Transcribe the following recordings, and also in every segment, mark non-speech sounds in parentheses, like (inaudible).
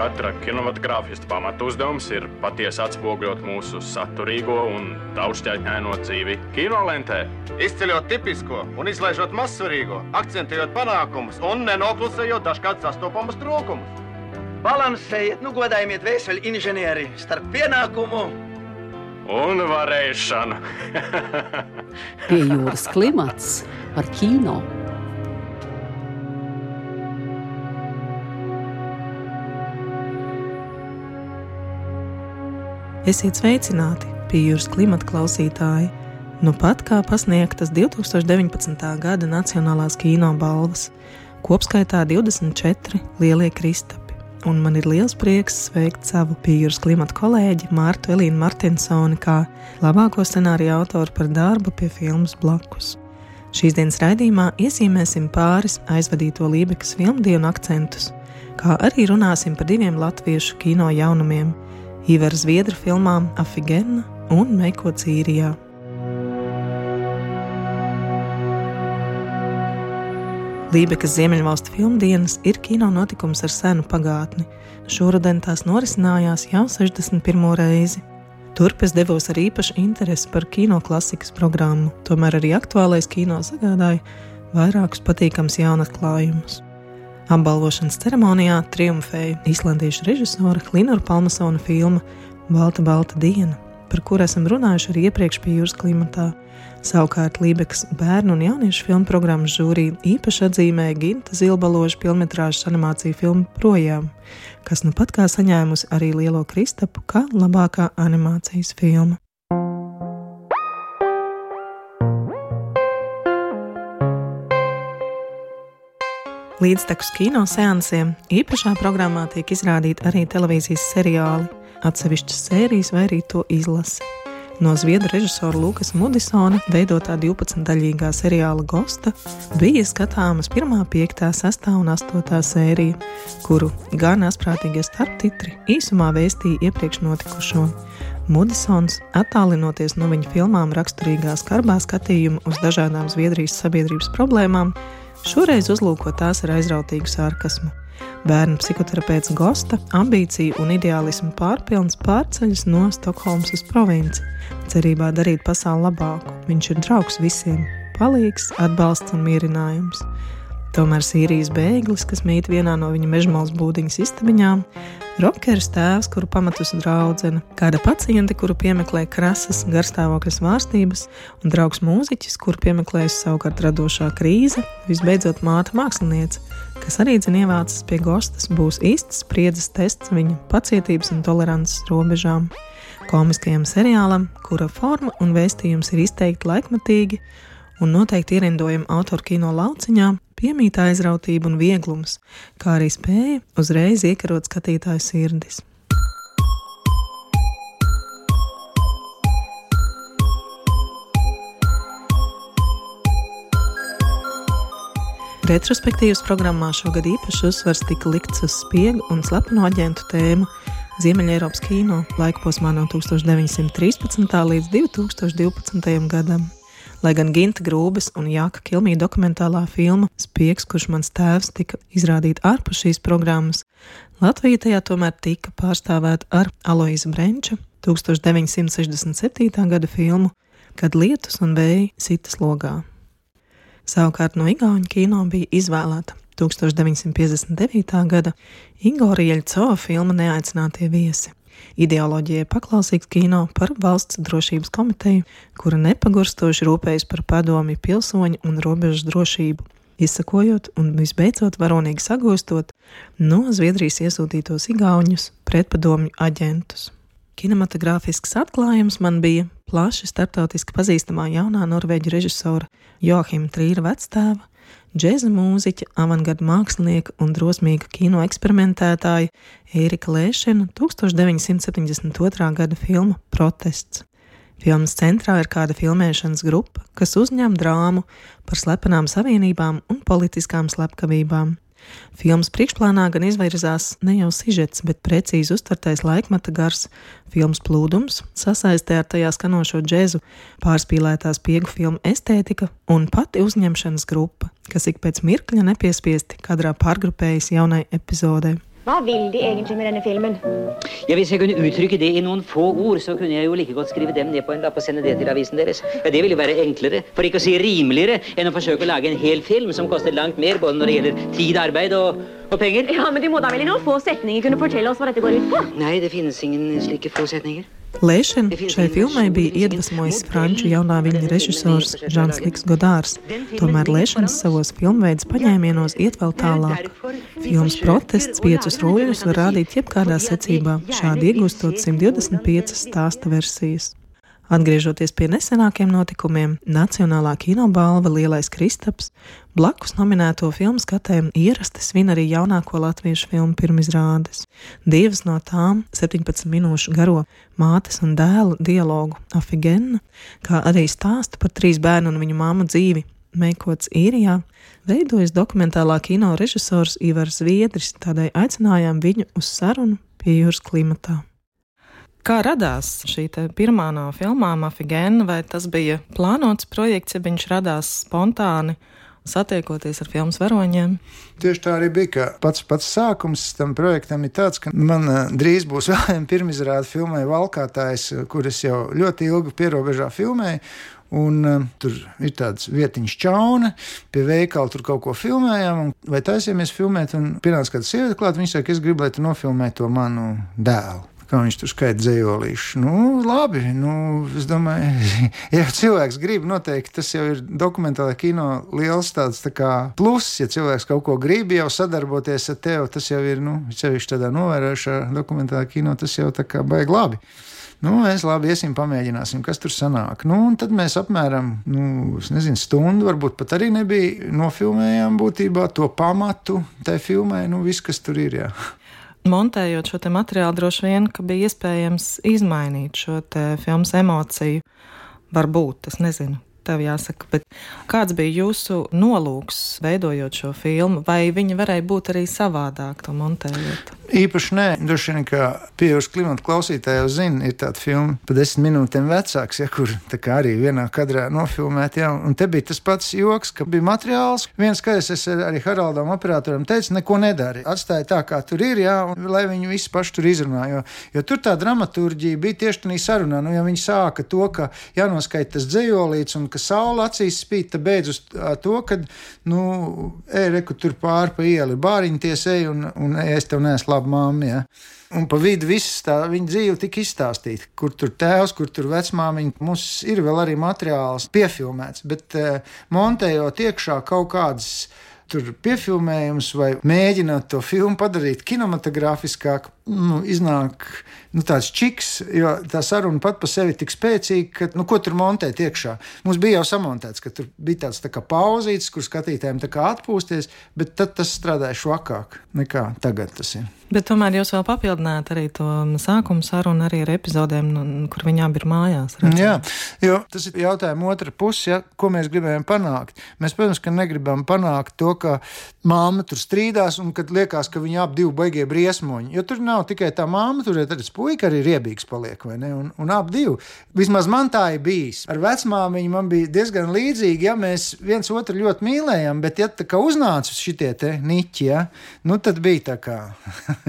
Katra kinematogrāfista pamatu uzdevums ir patiesi atspoguļot mūsu saturīgo un daudzšķaitņaino dzīvi kinolentē. Izceļot tipisko un izlaižot mazsvarīgo, akcentējot panākumus un nenoklusējot dažkārt sastopamus trūkumus. Balansējiet, nu godājiet vēseli inženieri starp pienākumu un varēšanu. (laughs) Pie jūras klimats par kino. Esiet sveicināti, pīļājas klimata klausītāji! Nu pat kā pasniegtas 2019. gada Nacionālās kino balvas, kopskaitā 24 lielie kristapi. Un man ir liels prieks sveikt savu pīļājas klimata kolēģi Mārtu Elīnu Martinsoni kā labāko scenāriju autoru par darbu pie filmas blakus. Šīs dienas raidījumā iezīmēsim pāris aizvadīto Lībekas filmu dienu akcentus, kā arī runāsim par diviem latviešu kino jaunumiem Ivara Zviedra filmām Afigena un Meiko Cīrijā. Lībekas Ziemeļvalstu filmdienas ir kino notikums ar senu pagātni. Šoruden tās norisinājās jau 61. reizi. Turp es devos ar īpašu interesi par kino klasikas programmu, tomēr arī aktuālais kino sagādāja vairākus patīkams jaunatklājumus. Apbalvošanas ceremonijā triumfēja islandiešu režisora Klinora Palmasona filma Balta, Balta diena, par kuru esam runājuši arī iepriekš pie jūras klimatā. Savukārt Lībekas bērnu un jauniešu filmu programmas žūrija īpaši atzīmēja Ginta Zilbaloža filmas animāciju filmu Projām, kas nu pat kā saņēmusi arī Lielo Kristapu kā labākā animācijas filma. Līdztekus kino seansiem īpašā programmā tiek izrādīti arī televīzijas seriāli, atsevišķas sērijas vai arī to izlase. No zviedru režisora Lukas Mudisona veidotā 12-daļīgā seriāla Gosta bija skatāmas 1, 5, 6 un 8 sērija, kuru gan asprātīgie starptitri īsumā vēstīja iepriekš notikušo. Mudisons, attālinoties no viņa filmām raksturīgā skarbā skatījuma uz dažādām Zviedrijas sabiedrības problēmām, Šoreiz uzlūko tās ar aizrautīgu sarkasmu. Bērnu psihoterapeits Gosta ambīciju un ideālismu pārpilns pārceļas no Stokholmas uz provinci, cerībā darīt pasauli labāku. Viņš ir draugs visiem, palīgs, atbalsts un mierinājums. Tomēr Sīrijas bēglis, kas mīt vienā no viņa mežmālas būdiņas istabiņām, rokeris tēvs, kuru pamatus draudzene, kāda paciente, kuru piemeklē krasas garstāvokļa svārstības, un draugs mūziķis, kuru piemeklējusi savukārt radošā krīze, visbeidzot māte mākslinieca, kas arī dzin ievācas pie gostas, būs īsts spriedzes tests viņa pacietības un tolerances robežām. Komiskajam seriālam, kura forma un vēstījums ir izteikti laikmatīgi, un noteikti ierindojama autoru kino lauciņā, piemīta aizrautība un vieglums, kā arī spēja uzreiz iekarot skatītāju sirdis. Retrospektīvas programmā šogad īpaši uzsvars tika likts uz spiegu un slepeno aģentu tēmu Ziemeļ-Eiropas kino laikposmā no 1913. līdz 2012. gadam. Lai gan Ginta Grūbes un Jāka Kilmija dokumentālā filma Spiegs, kurš mans tēvs tika izrādīta ārpus šīs programmas, Latvija tajā tomēr tika pārstāvēta ar Aloiza Brenča 1967. gada filmu Kad lietus un vēji sitas logā. Savukārt no Igaunijas kino bija izvēlēta 1959. gada Igora Jeļcova filma Neaicinātie viesi ideoloģijai paklausīgs kino par valsts drošības komiteju, kura nepagurstoši rūpējas par padomi pilsoņu un robežu drošību, izsakojot un visbeidzot varonīgi sagūstot no Zviedrijas iesūtītos igauņus pretpadomju aģentus. Kinematogrāfisks atklājums man bija plaši starptautiski pazīstamā jaunā norvēģu režisora Joachima Trīra vectēva džēza mūziķa, avangarda mākslinieka un drosmīga kino eksperimentētāja Ērika Lēšana 1972. gada filma Protests. Filmas centrā ir kāda filmēšanas grupa, kas uzņem drāmu par slepenām savienībām un politiskām slepkavībām. Filmas priekšplānā gan izvirzās ne jau sižets, bet precīzi uztvertais laikmeta gars, filmas plūdums, sasaistē ar tajā skanošo džēzu, pārspīlētās piegu filmu estētika un pati uzņemšanas grupa, kas ik pēc mirkļa nepiespiesti kadrā pārgrupējas jaunai epizodei. Hva vil de egentlig med denne filmen? Ja, Hvis jeg kunne uttrykke det i noen få ord, så kunne jeg jo like godt skrive dem ned på en lapp og sende det til avisen deres. Ja, Det ville jo være enklere, for ikke å si rimeligere, enn å forsøke å lage en hel film som koster langt mer, både når det gjelder tid, arbeid og, og penger. Ja, men Du må da vel i noen få setninger kunne fortelle oss hva dette går ut på? Nei, det finnes ingen slike få setninger. Lēšana šai filmai bija iedvesmojis franču jaunā viņa režisors Žans Liks Godārs. Tomēr lēšanas savos filmveids paņēmienos iet vēl tālāk. Filmas protests piecus rūļus var rādīt jebkādā secībā, šādi iegūstot 125 stāsta versijas. Atgriežoties pie nesenākiem notikumiem, Nacionālā kinobalva Lielais Kristaps blakus nominēto filmu skatēm ierasti svin arī jaunāko latviešu filmu pirmizrādes. Divas no tām - 17 minūšu garo mātes un dēlu dialogu Afigena, kā arī stāstu par trīs bērnu un viņu māmu dzīvi. Meikots īrijā, veidojas dokumentālā kino režisors Ivars Viedris, tādēļ aicinājām viņu uz sarunu pie jūras klimatā. Kā radās šī pirmā no filmām, Afigēna, vai tas bija plānots projekts, ja viņš radās spontāni, satiekoties ar filmu varoņiem? Tieši tā arī bija. Pats pats sākums tam projektam ir tāds, ka man eh, drīz būs (laughs) vēl viena pirmizrāde filmai Valkātājs, kuras jau ļoti ilgi pierobežā filmēju. Un, uh, tur ir tāds vietiņš čauna, pie veikala tur kaut ko filmējām, un, vai taisījāmies filmēt. Pienāca kāda sieviete klāt, viņa saka, es gribu, lai tu nofilmē to manu dēlu kā viņš tur skaita dzējolīšu. Nu, labi, nu, es domāju, (laughs) ja cilvēks grib, noteikti tas jau ir dokumentālajā kino liels tāds tā kā pluss. Ja cilvēks kaut ko grib jau sadarboties ar tevi, tas jau ir, nu, sevišķi tādā novērošā dokumentālajā kino, tas jau tā kā baigi labi. Nu, mēs labi iesim, pamēģināsim, kas tur sanāk. Nu, tad mēs apmēram nu, nezinu, stundu, varbūt pat arī nebija nofilmējām būtībā to pamatu tai filmai, nu, viss, kas tur ir. Jā (laughs) montējot šo materiālu, droši vien bija iespējams izmainīt šo filmas emociju. Varbūt, es nezinu tev jāsaka. Bet kāds bija jūsu nolūks veidojot šo filmu? Vai viņa varēja būt arī savādāk, to montējot? Īpaši nē, droši vien, ka pieaugušas klimata klausītāji jau zina, ir tāda filma, pa desmit minūtēm vecāks, ja, kur arī vienā kadrā nofilmēta. Ja, un te bija tas pats joks, ka bija materiāls. Viens skaidrs, es arī Haraldam operatoram teicu, neko nedari. Atstāja tā, kā tur ir, ja, un lai viņi visi paši tur izrunā. Jo, jo tur tā dramaturģija bija tieši tādā sarunā. Nu, ja viņi sāka to, ka jānoskaita tas dzējolīts un ka saule acīs spīd, tad beidz uz to, ka, nu, ej, reku tur pāri pa ieli bāriņties, ej, un, un es tev nesu labu māmu. Ja? Un pa vidu viss tā viņa dzīve tika izstāstīta. Kur tur tēvs, kur tur vecmāmiņa. Mums ir vēl arī materiāls piefilmēts, bet uh, montējot iekšā kaut kādas tur piefilmējums vai mēģināt to filmu padarīt kinematogrāfiskāk, nu, iznāk nu, tāds čiks, jo tā saruna pat par sevi ir tik spēcīga, ka, nu, ko tur montēt iekšā. Mums bija jau samontēts, ka tur bija tāds tā kā pauzītis, kur skatītājiem tā kā atpūsties, bet tad tas strādāja švakāk nekā tagad tas ir. Bet tomēr jūs vēl papildināt arī to sākumu sarunu arī ar epizodēm, nu, kur abi ir mājās. Redzam. Jā, jo tas ir jautājums otra puse, ja, ko mēs gribējām panākt. Mēs, protams, ka negribam panākt to, ka māma tur strīdās un kad liekas, ka viņi abi divi baigie briesmoņi. Jo tur nav tikai tā māma, tur ir arī puika arī riebīgs paliek, vai ne? Un, un abi divi. Vismaz man tā ir bijis. Ar vecmāmiņu man bija diezgan līdzīgi, ja mēs viens otru ļoti mīlējām, bet ja tā kā uznāca šitie te niķi, ja, nu tad bija tā kā.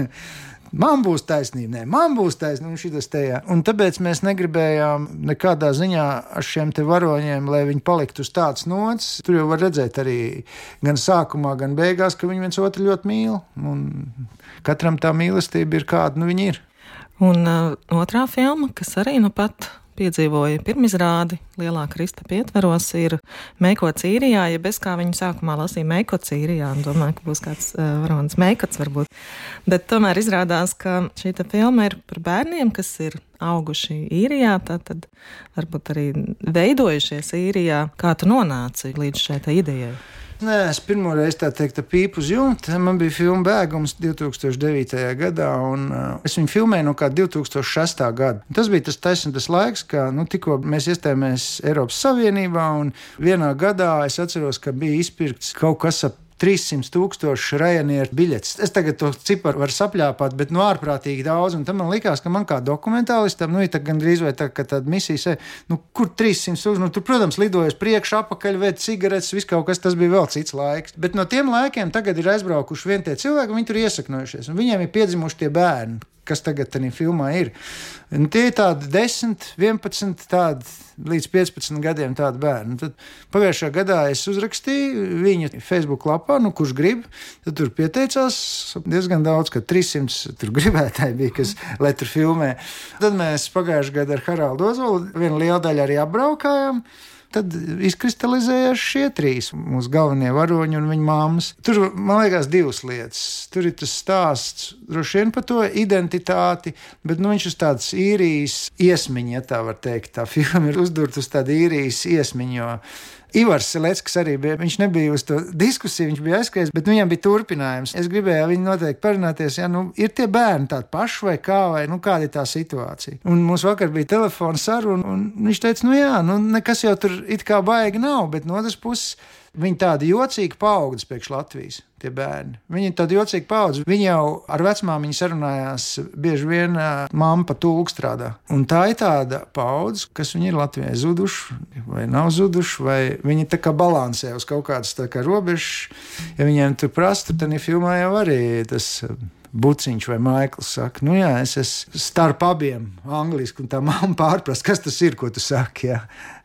(laughs) man būs taisnība, nē, man būs taisnība, šis te jā. Un tāpēc mēs negribējām nekādā ziņā ar šiem te varoņiem, lai viņi paliktu uz tādas nots. Tur jau var redzēt arī gan sākumā, gan beigās, ka viņi viens otru ļoti mīl. Un katram tā mīlestība ir kāda, nu viņi ir. Un uh, otrā filma, kas arī nu pat piedzīvoja pirmizrādi Lielā Kristapa ietveros, ir Meikots īrijā, ja bez kā viņu sākumā lasīja Meikots īrijā, un domāju, ka būs kāds uh, varonis Meikots varbūt. Bet tomēr izrādās, ka šī filma ir par bērniem, kas ir auguši īrijā, tad varbūt arī veidojušies īrijā. Kā tu nonāci līdz šai idejai? Nē, es pirmo reizi tā teikt, pīpu uz jumta. Man bija filma Bēgums 2009. gadā, un uh, es viņu filmēju no kā 2006. gada. Tas bija tas taisnības laiks, kad nu, tikko mēs iestājāmies Eiropas Savienībā, un vienā gadā es atceros, ka bija izpirkts kaut kas ap 300 tūkstoši Ryanair biļetes. Es tagad to ciparu varu sapļāpāt, bet no ārprātīgi daudz. Un tam man likās, ka man kā dokumentālistam, nu, ir gandrīz vai tā, ka tāda misija, se, nu, kur 300 tūkstoši, nu, tur, protams, lidojas priekšā, apakaļ, vēd cigaretes, viss kaut kas, tas bija vēl cits laiks. Bet no tiem laikiem tagad ir aizbraukuši vien tie cilvēki, viņi tur iesakņojušies, un viņiem ir piedzimuši tie bērni kas tagad tajā filmā ir. Un tie ir tādi 10, 11, tādi līdz 15 gadiem tādi bērni. Tad pagājušā gadā es uzrakstīju viņu Facebook lapā, nu, kurš grib. Tad tur pieteicās diezgan daudz, ka 300 tur gribētāji bija, kas lai tur filmē. Tad mēs pagājušā gada ar Haraldu Ozolu vienu lielu daļu arī apbraukājām tad izkristalizējās šie trīs mūsu galvenie varoņi un viņa māmas. Tur, man liekas, divas lietas. Tur ir tas stāsts droši vien par to identitāti, bet nu, viņš uz tādas īrijas iesmiņa, ja tā var teikt. Tā (laughs) filma ir uzdurta uz tādu īrijas iesmiņu. Ivars Selēckis arī bija. Viņš nebija uz to diskusiju, viņš bija aizskrējis, bet viņam bija turpinājums. Es gribēju viņu noteikti parunāties, ja nu, ir tie bērni tādi paši vai kā, vai nu, kāda ir tā situācija. Un mums vakar bija telefona saruna, un viņš teica, nu jā, nu, nekas jau tur it kā baigi nav, bet no otras puses Viņi tādi jocīgi paaugstas priekš Latvijas, tie bērni. Viņi ir tādi jocīgi paaugstas. Viņi jau ar vecmāmiņu sarunājās, bieži vien mamma pa tūlku strādā. Un tā ir tāda paudze, kas viņi ir Latvijai zuduši, vai nav zuduši, vai viņi tā kā balansē uz kaut kādas kā robežas. Ja viņiem tur prasa, tad filmā jau arī tas Buciņš vai Maikls saka, nu jā, es esmu starp abiem angliski, un tā mamma pārprast, kas tas ir, ko tu saki. Jā.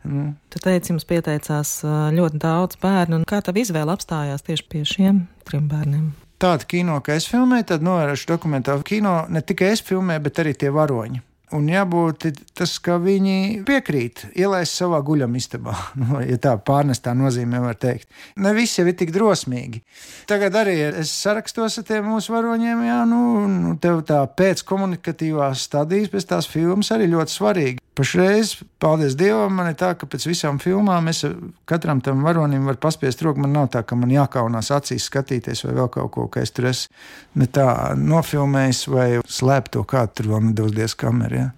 Nu. Tu teici, jums pieteicās ļoti daudz bērnu, un kā tā izvēle apstājās tieši pie šiem trim bērniem? Tāda kino, ka es filmēju, tad novērošu dokumentālu kino, ne tikai es filmēju, bet arī tie varoņi. Un jābūt tas, ka viņi piekrīt ielaist savā guļamistabā, (laughs) nu, ja tā pārnestā nozīmē var teikt. Ne visi jau ir tik drosmīgi. Tagad arī es sarakstos ar tiem mūsu varoņiem, jā, nu, nu tev tā pēckomunikatīvās stadijas pēc tās filmas arī ļoti svarīgi. Pašreiz, paldies Dievam, man ir tā, ka pēc visām filmām es katram tam varonim varu paspiest roku. Man nav tā, ka man jākaunās acīs skatīties vai vēl kaut ko, ka es tur esmu nofilmējis vai slēptu to kādu tur vēl nedodies kamerā. Ja?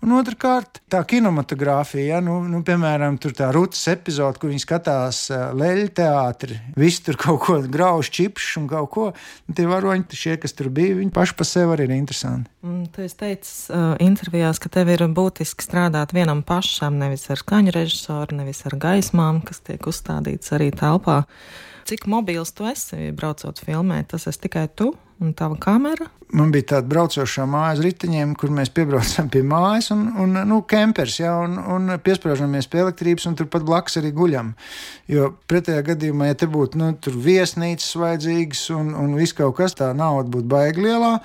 Un otrkārt, tā kinematogrāfija, ja, nu, nu, piemēram, tā Rūtas epizode, kur viņi skatās leļu teātri, visi tur kaut ko grauž, čipšs un kaut ko. Un tie varoņi, šie, kas tur bija, viņi paši par sevi arī ir interesanti. Tu esi teicis uh, intervijās, ka tev ir būtiski strādāt vienam pašam, nevis ar skaņu režisoru, nevis ar gaismām, kas tiek uzstādīts arī telpā. Cik mobils tu esi braucot filmēt? Tas esi tikai tu un tava kamera? Man bija tāda braucošā mājas riteņiem, kur mēs piebraucam pie mājas, un, un nu, kempers, ja, un, un piesprāžamies pie elektrības, un turpat blakus arī guļam. Jo pretējā gadījumā, ja te būtu nu, viesnīcas vajadzīgas un, un viss kaut kas tā nauda būtu baigi lielā,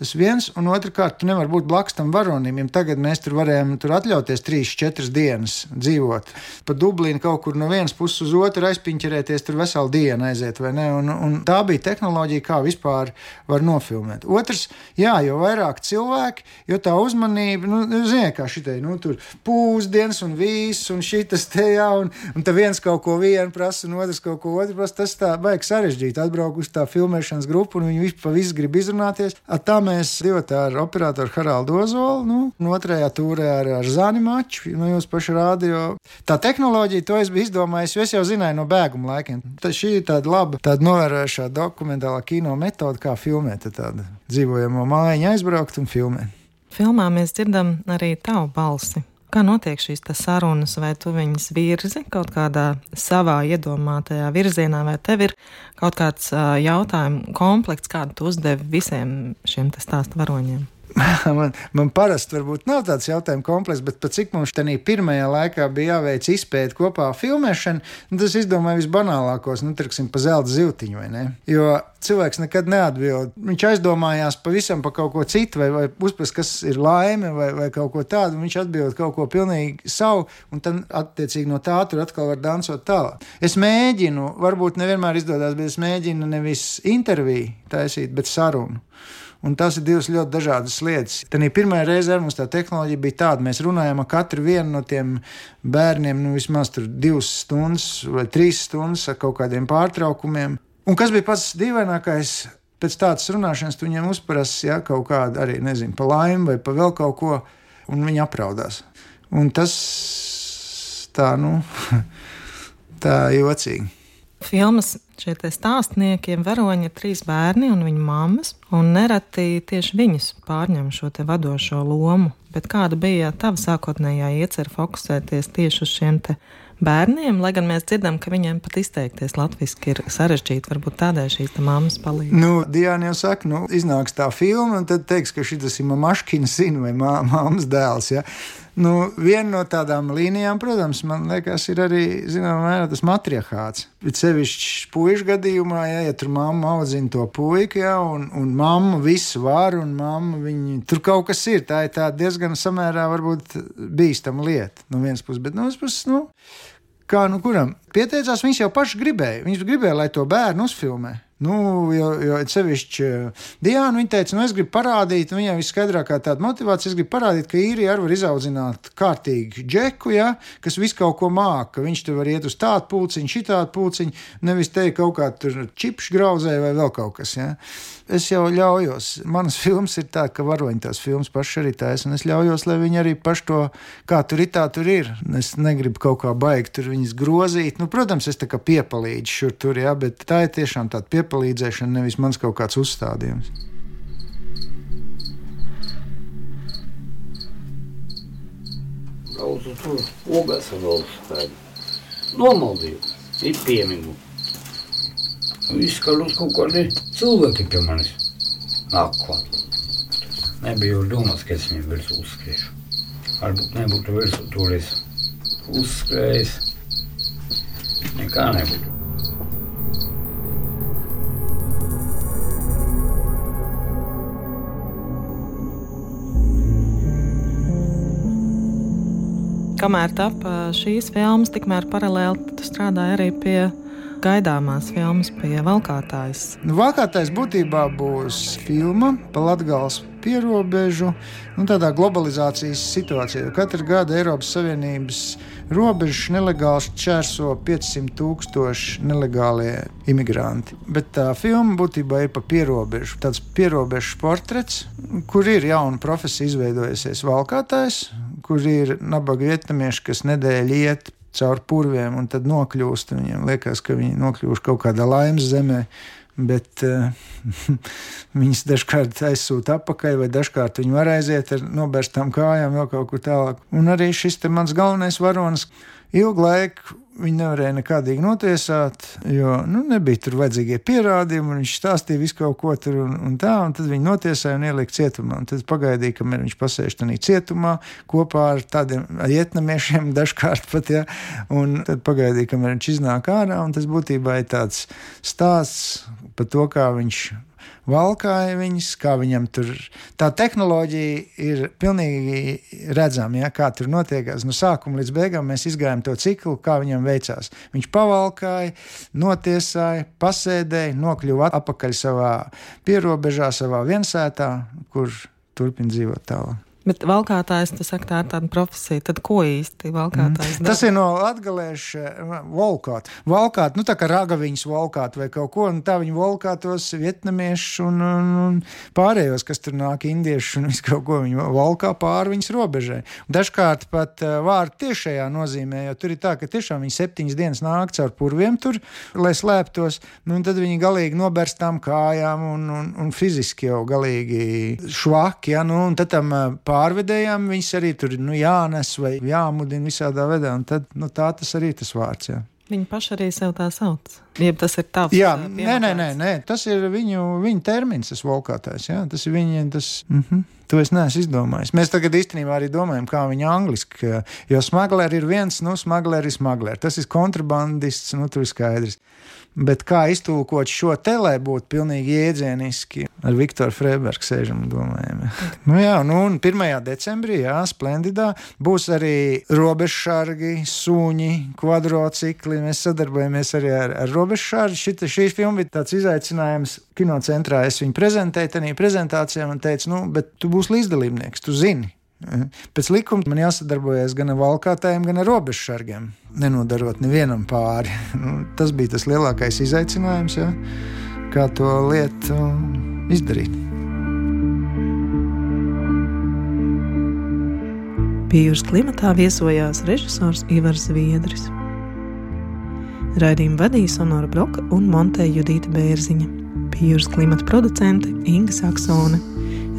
tas viens, un otrkārt, tu nevari būt blakus tam varonim. Ja tagad mēs tur varējām tur atļauties trīs, četras dienas dzīvot. Pa Dublīnu kaut kur no vienas puses uz otru aizpiņķerēties, tur veselu dienu aiziet, vai ne? Un, un tā bija tehnoloģija, kā vispār var nofilmēt. Otrs, jā, jo vairāk cilvēki, jo tā uzmanība, nu, nu ziniet, kā šitai, nu, tur pūzdienas un viss, un šitas te jā, un, un tā viens kaut ko vienu prasa, un otrs kaut ko otru prasa. Tas tā baigi sarežģīti. Atbraukt uz tā filmēšanas grupu, un viņi vispār visu grib izrunāties. At tā mēs divi ar operatoru Haraldu Ozolu, nu, un otrajā tūrē ar, ar Zani Maču, nu, jūs paši rādio. Tā tehnoloģija, to es biju izdomājis, jo es jau zināju no bēguma laikiem. Tad šī ir tāda laba, tāda novērošā dokumentālā kino metode, kā filmēt filmēt, tādu dzīvojamo mājiņu aizbraukt un filmēt. Filmā mēs dzirdam arī tavu balsi. Kā notiek šīs sarunas, vai tu viņas virzi kaut kādā savā iedomātajā virzienā, vai tev ir kaut kāds uh, jautājumu komplekts, kādu tu uzdevi visiem šiem stāstu varoņiem? (laughs) man, man parasti varbūt nav tāds jautājums komplekss, bet cik mums tajā pirmajā laikā bija jāveic izpēta kopā filmēšana, nu, tas izdomāja visbanālākos, nu, teiksim, pa zelta zīltiņu, vai ne? Jo cilvēks nekad neatbild. Viņš aizdomājās pavisam par kaut ko citu, vai, vai uzprast, kas ir laime, vai, vai kaut ko tādu, viņš atbild kaut ko pilnīgi savu, un tad, attiecīgi, no tā tur atkal var dansot tālāk. Es mēģinu, varbūt nevienmēr izdodas, bet es mēģinu nevis interviju taisīt, bet sarunu. Un tas ir divas ļoti dažādas lietas. Tad pirmā reize mums tā tehnoloģija bija tāda, mēs runājām ar katru no tiem bērniem, nu vismaz divas stundas vai trīs stundas ar kaut kādiem pārtraukumiem. Un kas bija pats dīvainākais? Pēc tādas runāšanas tu viņiem uzprasi ja, kaut kādu arī, nezinu, pa laimi vai pa vēl kaut ko, un viņi apraudās. Un tas tā, nu, (laughs) tā jocīgi. Filmas šie stāstnieki, varoņi ir trīs bērni un viņu mammas, un nereti tieši viņas pārņem šo te vadošo lomu. Bet kāda bija tava sākotnējā iecerē fokusēties tieši uz šiem te bērniem, lai gan mēs dzirdam, ka viņiem pat izteikties latviešu ir sarežģīti. Varbūt tādēļ šīs mammas palīdz. Nu, Diana jau saka, nu, iznāks tā filma, un tad teiks, ka šis ir Maškins sinu vai mā, māmas dēls. Ja? Nu, viena no tādām līnijām, protams, man liekas, ir arī zināmā mērā tas matriarchāts. Bet sevišķi puikas gadījumā, ja, ja tur mamma audzina to puiku, ja, un, un mamma visu var, un mamma viņi, tur kaut kas ir. Tā ir tā diezgan samērā varbūt bīstama lieta no vienas puses, bet no otras puses, nu, kā nu kuram pieteicās, viņš jau paši gribēja. Viņš gribēja, lai to bērnu uzfilmē. Nu, jo, jo sevišķi eh, Diana, viņa teica, nu, es gribu parādīt, nu, viņai viskaidrākā tāda motivācija, es gribu parādīt, ka īrija arī var izaudzināt kārtīgi džeku, ja, kas visu kaut ko māca, viņš tur var iet uz tādu pulciņu, šitādu pulciņu, nevis teikt kaut kā tur čipšu grauzē vai vēl kaut kas. Ja es jau ļaujos. Manas filmas ir tā, ka varoņi tās filmas paši arī taisa, un es ļaujos, lai viņi arī paši to, kā tur ir, tā tur ir. Es negribu kaut kā baigt tur viņas grozīt. Nu, protams, es tā kā piepalīdzu šur tur, jā, bet tā ir tiešām tāda piepalīdzēšana, nevis mans kaut kāds uzstādījums. Braucu tur, ogās vēl tādu. Nomaldīju, ir piemigu. Izskaļos kaut kādi cilvēki pie manis nāk klāt. Nebija jau domāts, ka es viņiem virsū uzskriešu. Varbūt nebūtu virsū toreiz uzskrējis. Nekā nebūtu. Kamēr tapa šīs filmas, tikmēr paralēli tu strādāji arī pie gaidāmās filmas pie valkātājas? Nu, valkātājs būtībā būs filma par Latvijas pierobežu, nu, tādā globalizācijas situācijā. Katru gadu Eiropas Savienības robežas nelegāli čērso 500 tūkstoši nelegālie imigranti. Bet tā filma būtībā ir par pierobežu. Tāds pierobežu portrets, kur ir jauna profesija izveidojusies valkātājs, kur ir nabaga vietnamieši, kas nedēļu iet caur purviem, un tad nokļūst. Viņiem liekas, ka viņi nokļuvuši kaut kādā laimes zemē. Bet uh, (laughs) viņas dažkārt aizsūta atpakaļ, vai dažkārt viņi var aiziet ar nobērstām kājām vēl kaut kur tālāk. Un arī šis mans galvenais varonis ilgu laiku Viņu nevarēja nekādīgi notiesāt, jo nu, nebija tur vajadzīgie pierādījumi. Viņš stāstīja visu kaut ko tur un, un tā, un tad viņi notiesāja un ielika cietumā. Un tad pagaidīja, kamēr viņš pasēž tajā cietumā kopā ar tādiem vietnamiešiem, (laughs) dažkārt pat, ja, un tad pagaidīja, kamēr viņš iznāk ārā. Tas būtībā ir tāds stāsts par to, kā viņš valkāja viņas, kā viņam tur tā tehnoloģija ir pilnīgi redzama, ja, kā tur notiekās. No sākuma līdz beigām mēs izgājām to ciklu, kā viņam veicās. Viņš pavalkāja, notiesāja, pasēdēja, nokļuva atpakaļ savā pierobežā, savā viensētā, kur turpina dzīvot tālāk. Bet valkātājs, tas saka, tā ir tāda profesija. Tad ko īsti valkātājs mm. dara? Tas ir no latgaliešu valkāt. Valkāt, nu tā kā ragaviņas valkāt vai kaut ko, un tā viņi valkātos vietnamiešus un, un, un pārējos, kas tur nāk indieši un visu kaut ko viņi valkā pāri viņas robežai. Dažkārt pat uh, vārdu tiešajā nozīmē, jo tur ir tā, ka tiešām viņi septiņas dienas nāk caur purviem tur, lai slēptos, nu un tad viņi galīgi noberstām kājām un, un, un fiziski jau galīgi švaki, ja, nu un tad tam uh, pārvedējām, viņas arī tur nu, jānes vai jāmudina visādā veidā. Tad nu, tā tas arī tas vārds. Jā. Viņi paši arī sev tā sauc. Jeb tas ir tavs. Jā, nē, nē, nē, nē, tas ir viņu, viņu termins, tas volkātais. Jā, tas ir viņa. Tas, mm -hmm. To es neesmu izdomājis. Mēs tagad īstenībā arī domājam, kā viņa angliski. Jo smagleri ir viens, nu, smagleri ir smagleri. Tas ir kontrabandists, nu, tur ir skaidrs. Bet kā iztulkot šo te, lai būtu pilnīgi jēdzieniski, ar Viktoru Freibergu sēžam un domājam. (laughs) nu, jā, nu, un 1. decembrī, jā, splendidā, būs arī robežšargi, suņi, kvadrocikli. Mēs sadarbojamies arī ar, ar robežšargu. Šī filma bija tāds izaicinājums kinocentrā. Es viņu prezentēju, tajā prezentācijā un teicu, nu, bet tu būsi līdzdalībnieks, tu zini. Pēc likuma man jāsadarbojas gan ar valkātājiem, gan ar robežsargiem, nenodarot nevienam pāri. (laughs) Nu, tas bija tas lielākais izaicinājums, ja? kā to lietu izdarīt. Pie jūras klimatā viesojās režisors Ivars Viedris. Raidījumu vadīja Sonora Broka un Monteja Judīta Bērziņa. Pie jūras klimata producente Inga Saksone.